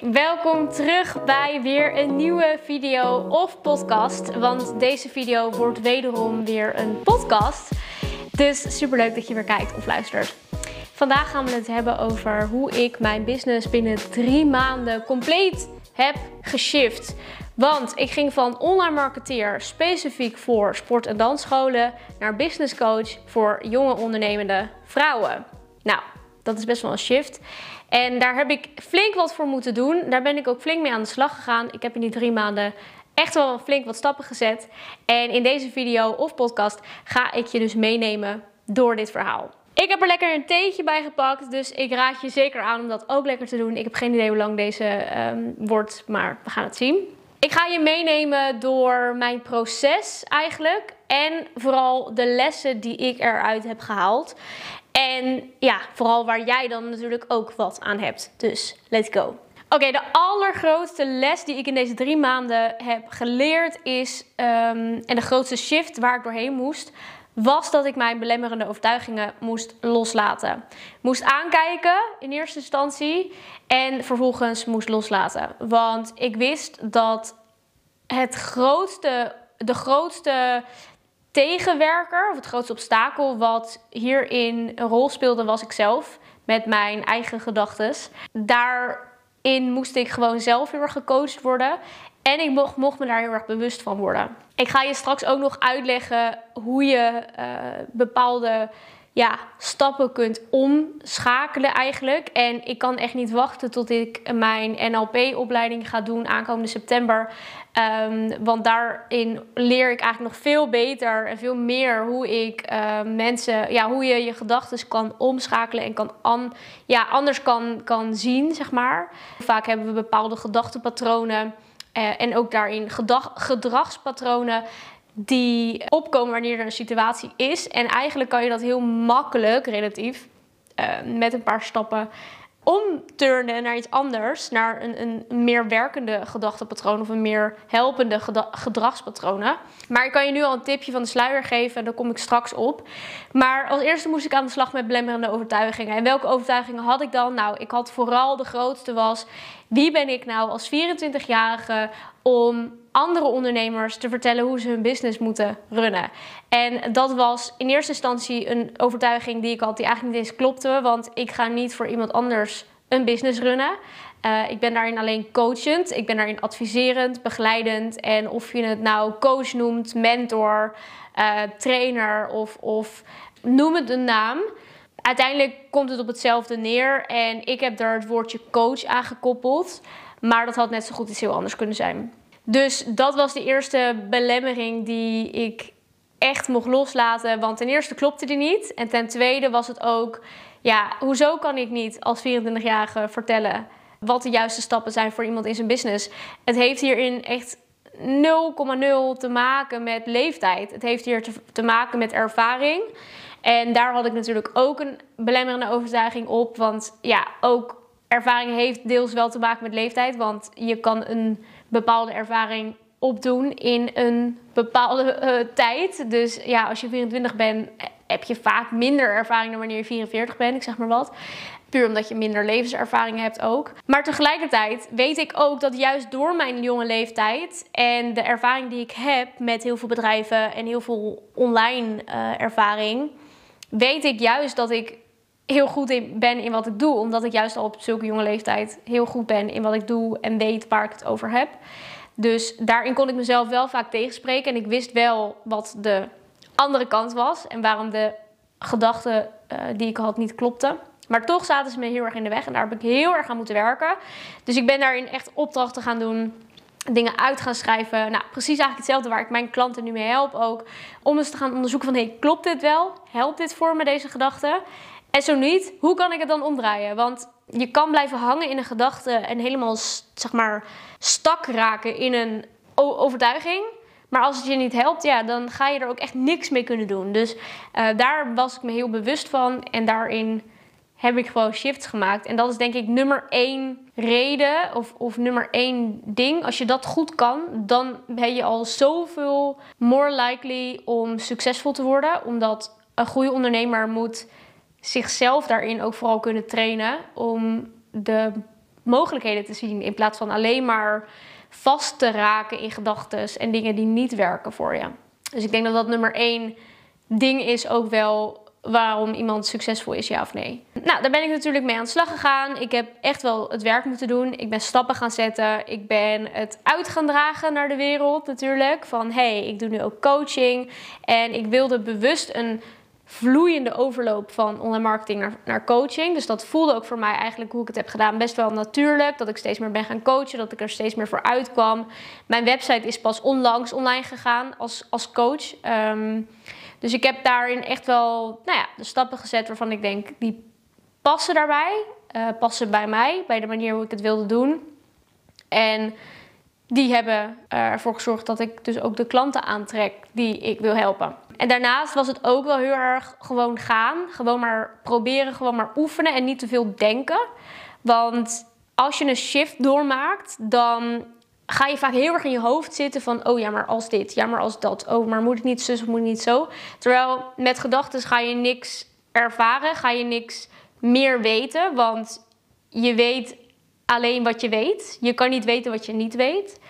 welkom terug bij weer een nieuwe video of podcast. Want deze video wordt wederom weer een podcast. Dus super leuk dat je weer kijkt of luistert. Vandaag gaan we het hebben over hoe ik mijn business binnen drie maanden compleet heb geshift. Want ik ging van online marketeer specifiek voor sport- en dansscholen naar business coach voor jonge ondernemende vrouwen. Nou, dat is best wel een shift. En daar heb ik flink wat voor moeten doen. Daar ben ik ook flink mee aan de slag gegaan. Ik heb in die drie maanden echt wel flink wat stappen gezet. En in deze video of podcast ga ik je dus meenemen door dit verhaal. Ik heb er lekker een theetje bij gepakt, dus ik raad je zeker aan om dat ook lekker te doen. Ik heb geen idee hoe lang deze um, wordt, maar we gaan het zien. Ik ga je meenemen door mijn proces eigenlijk en vooral de lessen die ik eruit heb gehaald. En ja, vooral waar jij dan natuurlijk ook wat aan hebt. Dus let's go. Oké, de allergrootste les die ik in deze drie maanden heb geleerd is, um, en de grootste shift waar ik doorheen moest, was dat ik mijn belemmerende overtuigingen moest loslaten. Moest aankijken in eerste instantie en vervolgens moest loslaten. Want ik wist dat het grootste, de grootste tegenwerker, of het grootste obstakel wat hierin een rol speelde, was ik zelf. Met mijn eigen gedachten. Daarin moest ik gewoon zelf heel erg gecoacht worden. En ik mocht, mocht me daar heel erg bewust van worden. Ik ga je straks ook nog uitleggen hoe je uh, bepaalde ja, stappen kunt omschakelen eigenlijk. En ik kan echt niet wachten tot ik mijn NLP-opleiding ga doen aankomende september. Um, want daarin leer ik eigenlijk nog veel beter en veel meer hoe ik uh, mensen, ja, hoe je je gedachten kan omschakelen en kan an, ja, anders kan, kan zien, zeg maar. Vaak hebben we bepaalde gedachtenpatronen uh, en ook daarin gedag, gedragspatronen die opkomen wanneer er een situatie is. En eigenlijk kan je dat heel makkelijk, relatief, uh, met een paar stappen omturnen naar iets anders, naar een, een meer werkende gedachtepatroon of een meer helpende gedragspatronen. Maar ik kan je nu al een tipje van de sluier geven, daar kom ik straks op. Maar als eerste moest ik aan de slag met belemmerende overtuigingen. En welke overtuigingen had ik dan? Nou, ik had vooral de grootste was, wie ben ik nou als 24-jarige om andere ondernemers te vertellen hoe ze hun business moeten runnen. En dat was in eerste instantie een overtuiging die ik had, die eigenlijk niet eens klopte. Want ik ga niet voor iemand anders een business runnen. Uh, ik ben daarin alleen coachend, ik ben daarin adviserend, begeleidend. En of je het nou coach noemt, mentor, uh, trainer of, of noem het een naam. Uiteindelijk komt het op hetzelfde neer. En ik heb daar het woordje coach aan gekoppeld. Maar dat had net zo goed iets heel anders kunnen zijn. Dus dat was de eerste belemmering die ik echt mocht loslaten. Want ten eerste klopte die niet. En ten tweede was het ook, ja, hoezo kan ik niet als 24-jarige vertellen wat de juiste stappen zijn voor iemand in zijn business? Het heeft hierin echt 0,0 te maken met leeftijd. Het heeft hier te, te maken met ervaring. En daar had ik natuurlijk ook een belemmerende overtuiging op. Want ja, ook ervaring heeft deels wel te maken met leeftijd. Want je kan een bepaalde ervaring opdoen in een bepaalde uh, tijd. Dus ja, als je 24 bent, heb je vaak minder ervaring dan wanneer je 44 bent, ik zeg maar wat. Puur omdat je minder levenservaring hebt ook. Maar tegelijkertijd weet ik ook dat juist door mijn jonge leeftijd en de ervaring die ik heb met heel veel bedrijven en heel veel online uh, ervaring, weet ik juist dat ik heel goed in ben in wat ik doe. Omdat ik juist al op zulke jonge leeftijd heel goed ben in wat ik doe en weet waar ik het over heb. Dus daarin kon ik mezelf wel vaak tegenspreken. En ik wist wel wat de andere kant was en waarom de gedachten uh, die ik had niet klopten. Maar toch zaten ze me heel erg in de weg en daar heb ik heel erg aan moeten werken. Dus ik ben daarin echt opdrachten gaan doen dingen uit gaan schrijven. Nou, precies eigenlijk hetzelfde waar ik mijn klanten nu mee help ook. Om eens te gaan onderzoeken van, hey, klopt dit wel? Helpt dit voor me, deze gedachte? En zo niet, hoe kan ik het dan omdraaien? Want je kan blijven hangen in een gedachte en helemaal, zeg maar, stak raken in een overtuiging. Maar als het je niet helpt, ja, dan ga je er ook echt niks mee kunnen doen. Dus uh, daar was ik me heel bewust van. En daarin heb ik gewoon shifts gemaakt. En dat is denk ik nummer één reden of, of nummer één ding. Als je dat goed kan, dan ben je al zoveel more likely om succesvol te worden. Omdat een goede ondernemer moet zichzelf daarin ook vooral kunnen trainen om de mogelijkheden te zien in plaats van alleen maar vast te raken in gedachten en dingen die niet werken voor je. Dus ik denk dat dat nummer één ding is ook wel waarom iemand succesvol is, ja of nee. Nou, daar ben ik natuurlijk mee aan de slag gegaan. Ik heb echt wel het werk moeten doen. Ik ben stappen gaan zetten. Ik ben het uit gaan dragen naar de wereld natuurlijk. Van hey, ik doe nu ook coaching. En ik wilde bewust een vloeiende overloop van online marketing naar, naar coaching. Dus dat voelde ook voor mij eigenlijk hoe ik het heb gedaan best wel natuurlijk. Dat ik steeds meer ben gaan coachen, dat ik er steeds meer voor uitkwam. Mijn website is pas onlangs online gegaan als, als coach. Um, dus ik heb daarin echt wel nou ja, de stappen gezet waarvan ik denk, die passen daarbij. Uh, passen bij mij, bij de manier hoe ik het wilde doen. En die hebben ervoor gezorgd dat ik dus ook de klanten aantrek die ik wil helpen. En daarnaast was het ook wel heel erg gewoon gaan. Gewoon maar proberen, gewoon maar oefenen en niet te veel denken. Want als je een shift doormaakt, dan ga je vaak heel erg in je hoofd zitten van, oh ja, maar als dit, ja, maar als dat, oh, maar moet het niet zus of moet het niet zo. Terwijl met gedachten ga je niks ervaren, ga je niks meer weten, want je weet alleen wat je weet. Je kan niet weten wat je niet weet.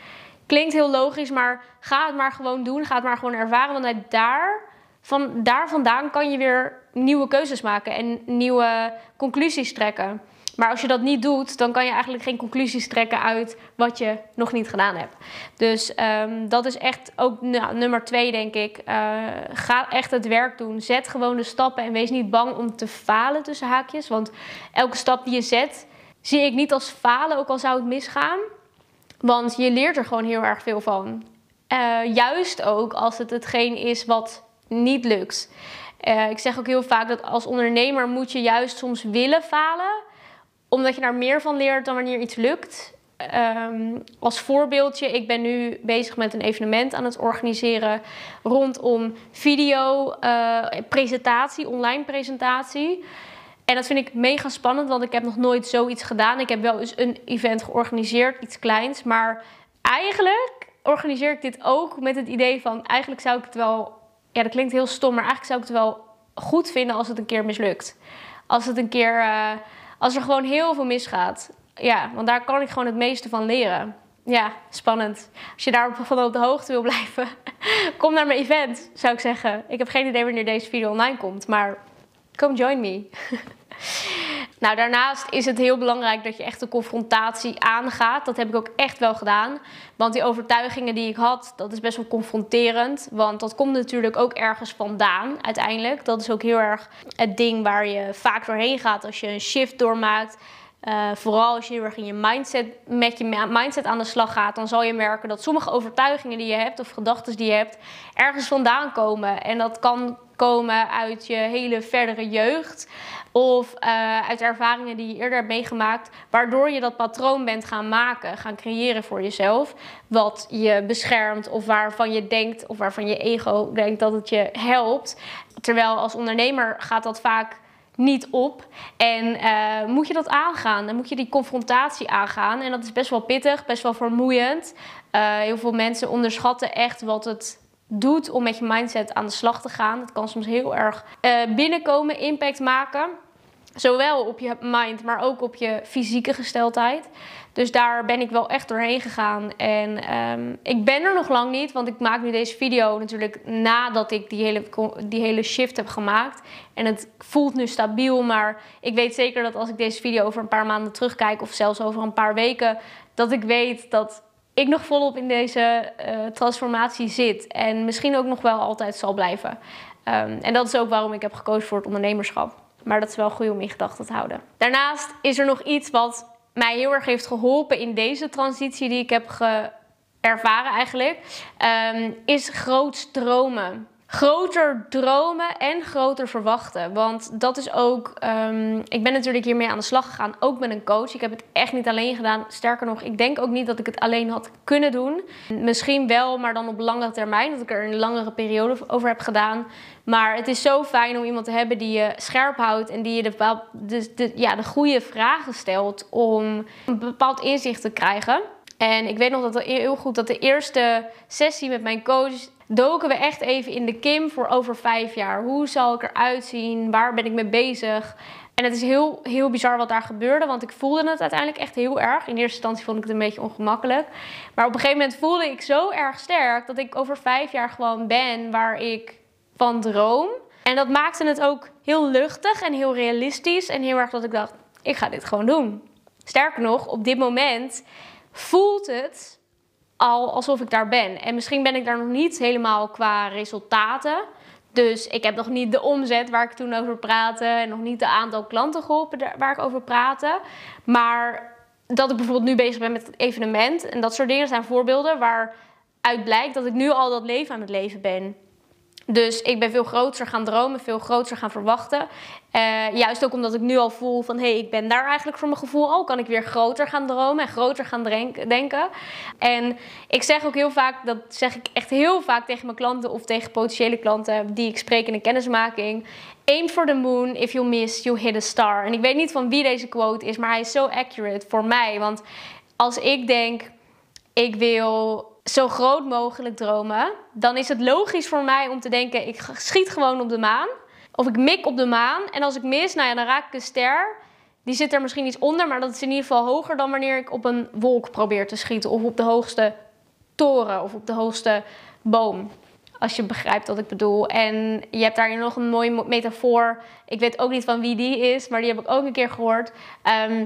Klinkt heel logisch, maar ga het maar gewoon doen, ga het maar gewoon ervaren, want daar, van, daar vandaan kan je weer nieuwe keuzes maken en nieuwe conclusies trekken. Maar als je dat niet doet, dan kan je eigenlijk geen conclusies trekken uit wat je nog niet gedaan hebt. Dus um, dat is echt ook nou, nummer twee, denk ik. Uh, ga echt het werk doen. Zet gewoon de stappen en wees niet bang om te falen tussen haakjes. Want elke stap die je zet, zie ik niet als falen, ook al zou het misgaan. Want je leert er gewoon heel erg veel van. Uh, juist ook als het hetgeen is wat niet lukt. Uh, ik zeg ook heel vaak dat als ondernemer moet je juist soms willen falen omdat je daar meer van leert dan wanneer iets lukt. Um, als voorbeeldje, ik ben nu bezig met een evenement aan het organiseren rondom video, uh, presentatie, online presentatie. En dat vind ik mega spannend, want ik heb nog nooit zoiets gedaan. Ik heb wel eens een event georganiseerd, iets kleins. Maar eigenlijk organiseer ik dit ook met het idee van... eigenlijk zou ik het wel... Ja, dat klinkt heel stom, maar eigenlijk zou ik het wel goed vinden als het een keer mislukt. Als het een keer... Uh, als er gewoon heel veel misgaat. Ja, want daar kan ik gewoon het meeste van leren. Ja, spannend. Als je daar van op de hoogte wil blijven, kom naar mijn event, zou ik zeggen. Ik heb geen idee wanneer deze video online komt, maar come join me. Nou, daarnaast is het heel belangrijk dat je echt de confrontatie aangaat. Dat heb ik ook echt wel gedaan. Want die overtuigingen die ik had, dat is best wel confronterend. Want dat komt natuurlijk ook ergens vandaan uiteindelijk. Dat is ook heel erg het ding waar je vaak doorheen gaat als je een shift doormaakt. Uh, vooral als je heel erg in je mindset, met je mindset aan de slag gaat, dan zal je merken dat sommige overtuigingen die je hebt of gedachten die je hebt, ergens vandaan komen. En dat kan komen uit je hele verdere jeugd. Of uh, uit ervaringen die je eerder hebt meegemaakt, waardoor je dat patroon bent gaan maken, gaan creëren voor jezelf. Wat je beschermt of waarvan je denkt of waarvan je ego denkt dat het je helpt. Terwijl als ondernemer gaat dat vaak niet op. En uh, moet je dat aangaan. Dan moet je die confrontatie aangaan. En dat is best wel pittig, best wel vermoeiend. Uh, heel veel mensen onderschatten echt wat het doet om met je mindset aan de slag te gaan. Het kan soms heel erg uh, binnenkomen, impact maken. Zowel op je mind, maar ook op je fysieke gesteldheid. Dus daar ben ik wel echt doorheen gegaan. En um, ik ben er nog lang niet, want ik maak nu deze video natuurlijk nadat ik die hele, die hele shift heb gemaakt. En het voelt nu stabiel, maar ik weet zeker dat als ik deze video over een paar maanden terugkijk, of zelfs over een paar weken, dat ik weet dat ik nog volop in deze uh, transformatie zit. En misschien ook nog wel altijd zal blijven. Um, en dat is ook waarom ik heb gekozen voor het ondernemerschap. Maar dat is wel goed om in gedachten te houden. Daarnaast is er nog iets wat mij heel erg heeft geholpen in deze transitie die ik heb ervaren eigenlijk. Um, is groot stromen groter dromen en groter verwachten. Want dat is ook. Um, ik ben natuurlijk hiermee aan de slag gegaan, ook met een coach. Ik heb het echt niet alleen gedaan. Sterker nog, ik denk ook niet dat ik het alleen had kunnen doen. Misschien wel, maar dan op langere termijn. Dat ik er een langere periode over heb gedaan. Maar het is zo fijn om iemand te hebben die je scherp houdt en die je de, de, ja, de goede vragen stelt om een bepaald inzicht te krijgen. En ik weet nog dat heel goed dat de eerste sessie met mijn coach doken we echt even in de kim voor over vijf jaar. Hoe zal ik eruit zien? Waar ben ik mee bezig? En het is heel, heel bizar wat daar gebeurde, want ik voelde het uiteindelijk echt heel erg. In eerste instantie vond ik het een beetje ongemakkelijk. Maar op een gegeven moment voelde ik zo erg sterk dat ik over vijf jaar gewoon ben waar ik van droom. En dat maakte het ook heel luchtig en heel realistisch. En heel erg dat ik dacht, ik ga dit gewoon doen. Sterker nog, op dit moment voelt het al alsof ik daar ben. En misschien ben ik daar nog niet helemaal qua resultaten. Dus ik heb nog niet de omzet waar ik toen over praatte. En nog niet de aantal klantengroepen waar ik over praatte. Maar dat ik bijvoorbeeld nu bezig ben met het evenement. En dat soort dingen zijn voorbeelden waaruit blijkt dat ik nu al dat leven aan het leven ben. Dus ik ben veel groter gaan dromen, veel groter gaan verwachten. Uh, juist ook omdat ik nu al voel van hé, hey, ik ben daar eigenlijk voor mijn gevoel al. Kan ik weer groter gaan dromen en groter gaan denken. En ik zeg ook heel vaak, dat zeg ik echt heel vaak tegen mijn klanten of tegen potentiële klanten die ik spreek in een kennismaking. Aim for the moon, if you miss, you hit a star. En ik weet niet van wie deze quote is, maar hij is zo accurate voor mij. Want als ik denk, ik wil zo groot mogelijk dromen, dan is het logisch voor mij om te denken: ik schiet gewoon op de maan. Of ik mik op de maan. En als ik mis, nou ja, dan raak ik een ster. Die zit er misschien iets onder, maar dat is in ieder geval hoger dan wanneer ik op een wolk probeer te schieten. Of op de hoogste toren of op de hoogste boom. Als je begrijpt wat ik bedoel. En je hebt daar nog een mooie metafoor. Ik weet ook niet van wie die is, maar die heb ik ook een keer gehoord. Ehm,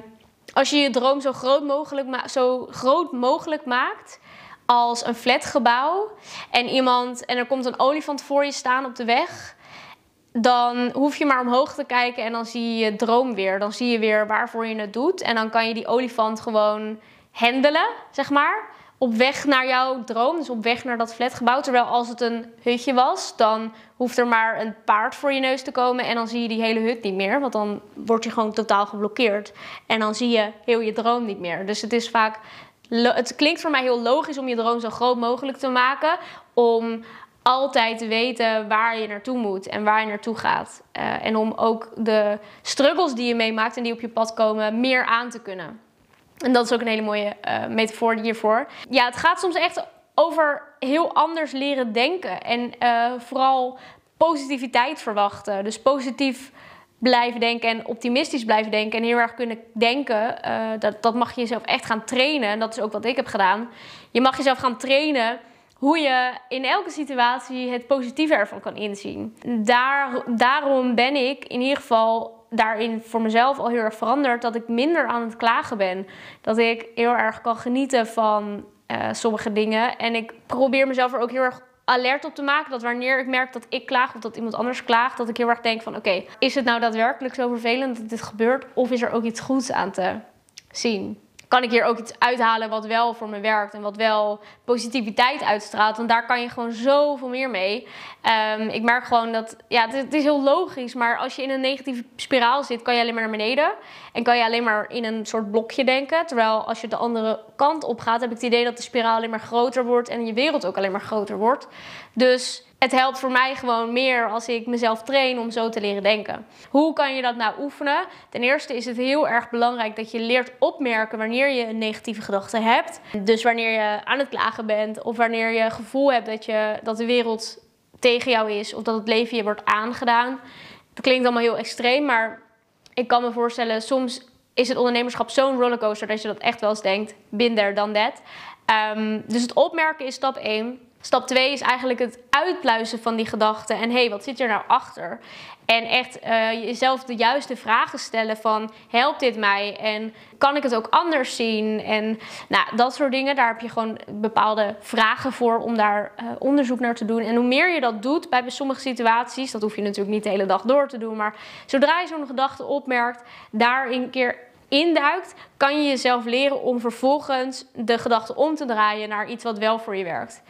als je je droom zo groot mogelijk, zo groot mogelijk maakt, als een flatgebouw en iemand en er komt een olifant voor je staan op de weg, dan hoef je maar omhoog te kijken en dan zie je je droom weer. Dan zie je weer waarvoor je het doet en dan kan je die olifant gewoon handelen, zeg maar. Op weg naar jouw droom, dus op weg naar dat flatgebouw. Terwijl als het een hutje was, dan hoeft er maar een paard voor je neus te komen en dan zie je die hele hut niet meer. Want dan word je gewoon totaal geblokkeerd. En dan zie je heel je droom niet meer. Dus het is vaak het klinkt voor mij heel logisch om je droom zo groot mogelijk te maken. Om altijd te weten waar je naartoe moet en waar je naartoe gaat. Uh, en om ook de struggles die je meemaakt en die op je pad komen meer aan te kunnen. En dat is ook een hele mooie uh, metafoor hiervoor. Ja, het gaat soms echt over heel anders leren denken. En uh, vooral positiviteit verwachten. Dus positief blijven denken en optimistisch blijven denken en heel erg kunnen denken, uh, dat, dat mag je jezelf echt gaan trainen. En dat is ook wat ik heb gedaan. Je mag jezelf gaan trainen hoe je in elke situatie het positieve ervan kan inzien. Daar, daarom ben ik in ieder geval daarin voor mezelf al heel erg veranderd. Dat ik minder aan het klagen ben. Dat ik heel erg kan genieten van uh, sommige dingen. En ik probeer mezelf er ook heel erg alert op te maken. Dat wanneer ik merk dat ik klaag of dat iemand anders klaagt, dat ik heel erg denk van oké, is het nou daadwerkelijk zo vervelend dat dit gebeurt? Of is er ook iets goeds aan te zien? Kan ik hier ook iets uithalen wat wel voor me werkt en wat wel positiviteit uitstraalt. Want daar kan je gewoon zoveel meer mee. Um, ik merk gewoon dat, ja, het, het, is heel logisch, maar als je in een negatieve spiraal zit, kan je alleen maar naar beneden. En kan je alleen maar in een soort blokje denken. Terwijl als je de andere kant op gaat, heb ik het idee dat de spiraal alleen maar groter wordt en je wereld ook alleen maar groter wordt. Dus het helpt voor mij gewoon meer als ik mezelf train om zo te leren denken. Hoe kan je dat nou oefenen? Ten eerste is het heel erg belangrijk dat je leert opmerken wanneer je een negatieve gedachte hebt. Dus wanneer je aan het klagen bent of wanneer je het gevoel hebt dat, je, dat de wereld tegen jou is of dat het leven je wordt aangedaan. Dat klinkt allemaal heel extreem, maar ik kan me voorstellen, soms is het ondernemerschap zo'n rollercoaster dat je dat echt wel eens denkt, binder dan dat. dus het opmerken is stap 1. Stap 2 is eigenlijk het uitpluizen van die gedachten. En hé, hey, wat zit er nou achter? En echt uh, jezelf de juiste vragen stellen van... helpt dit mij? En kan ik het ook anders zien? En nou, dat soort dingen, daar heb je gewoon bepaalde vragen voor... om daar uh, onderzoek naar te doen. En hoe meer je dat doet bij sommige situaties... dat hoef je natuurlijk niet de hele dag door te doen... maar zodra je zo'n gedachte opmerkt... daar een keer induikt, kan je jezelf leren om vervolgens de gedachte om te draaien naar iets wat wel voor je werkt.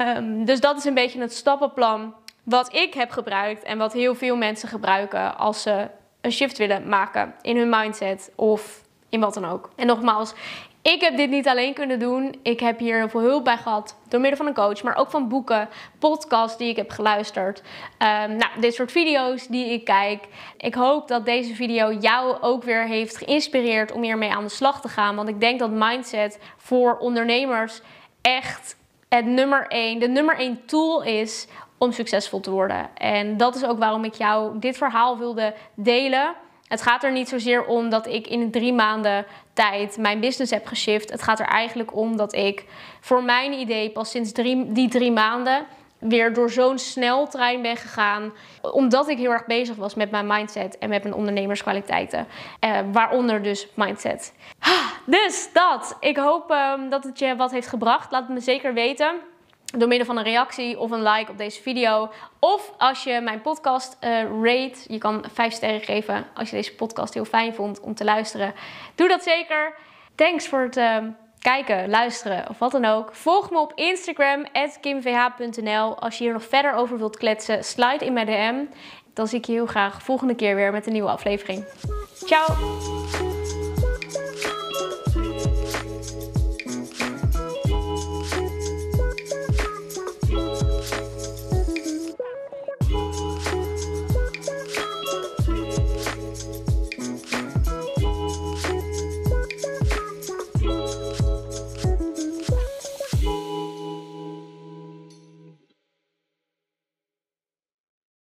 Um, dus dat is een beetje het stappenplan wat ik heb gebruikt en wat heel veel mensen gebruiken als ze een shift willen maken in hun mindset of in wat dan ook. En nogmaals, ik heb dit niet alleen kunnen doen. Ik heb hier heel veel hulp bij gehad. Door middel van een coach, maar ook van boeken, podcasts die ik heb geluisterd. Um, nou, dit soort video's die ik kijk. Ik hoop dat deze video jou ook weer heeft geïnspireerd om hiermee aan de slag te gaan. Want ik denk dat mindset voor ondernemers echt het nummer één, de nummer één tool is om succesvol te worden. En dat is ook waarom ik jou dit verhaal wilde delen. Het gaat er niet zozeer om dat ik in drie maanden tijd mijn business heb geshift. Het gaat er eigenlijk om dat ik voor mijn idee pas sinds drie, die drie maanden weer door zo'n sneltrein ben gegaan. Omdat ik heel erg bezig was met mijn mindset en met mijn ondernemerskwaliteiten. Eh, waaronder dus mindset. Dus dat. Ik hoop ehm, dat het je wat heeft gebracht. Laat het me zeker weten door middel van een reactie of een like op deze video. Of als je mijn podcast uh, rate, je kan 5 sterren geven als je deze podcast heel fijn vond om te luisteren. Doe dat zeker. Thanks voor het uh, kijken, luisteren of wat dan ook. Volg me op Instagram, kimvh.nl. Als je hier nog verder over wilt kletsen, slide in mijn DM. Dan zie ik je heel graag volgende keer weer met een nieuwe aflevering. Ciao!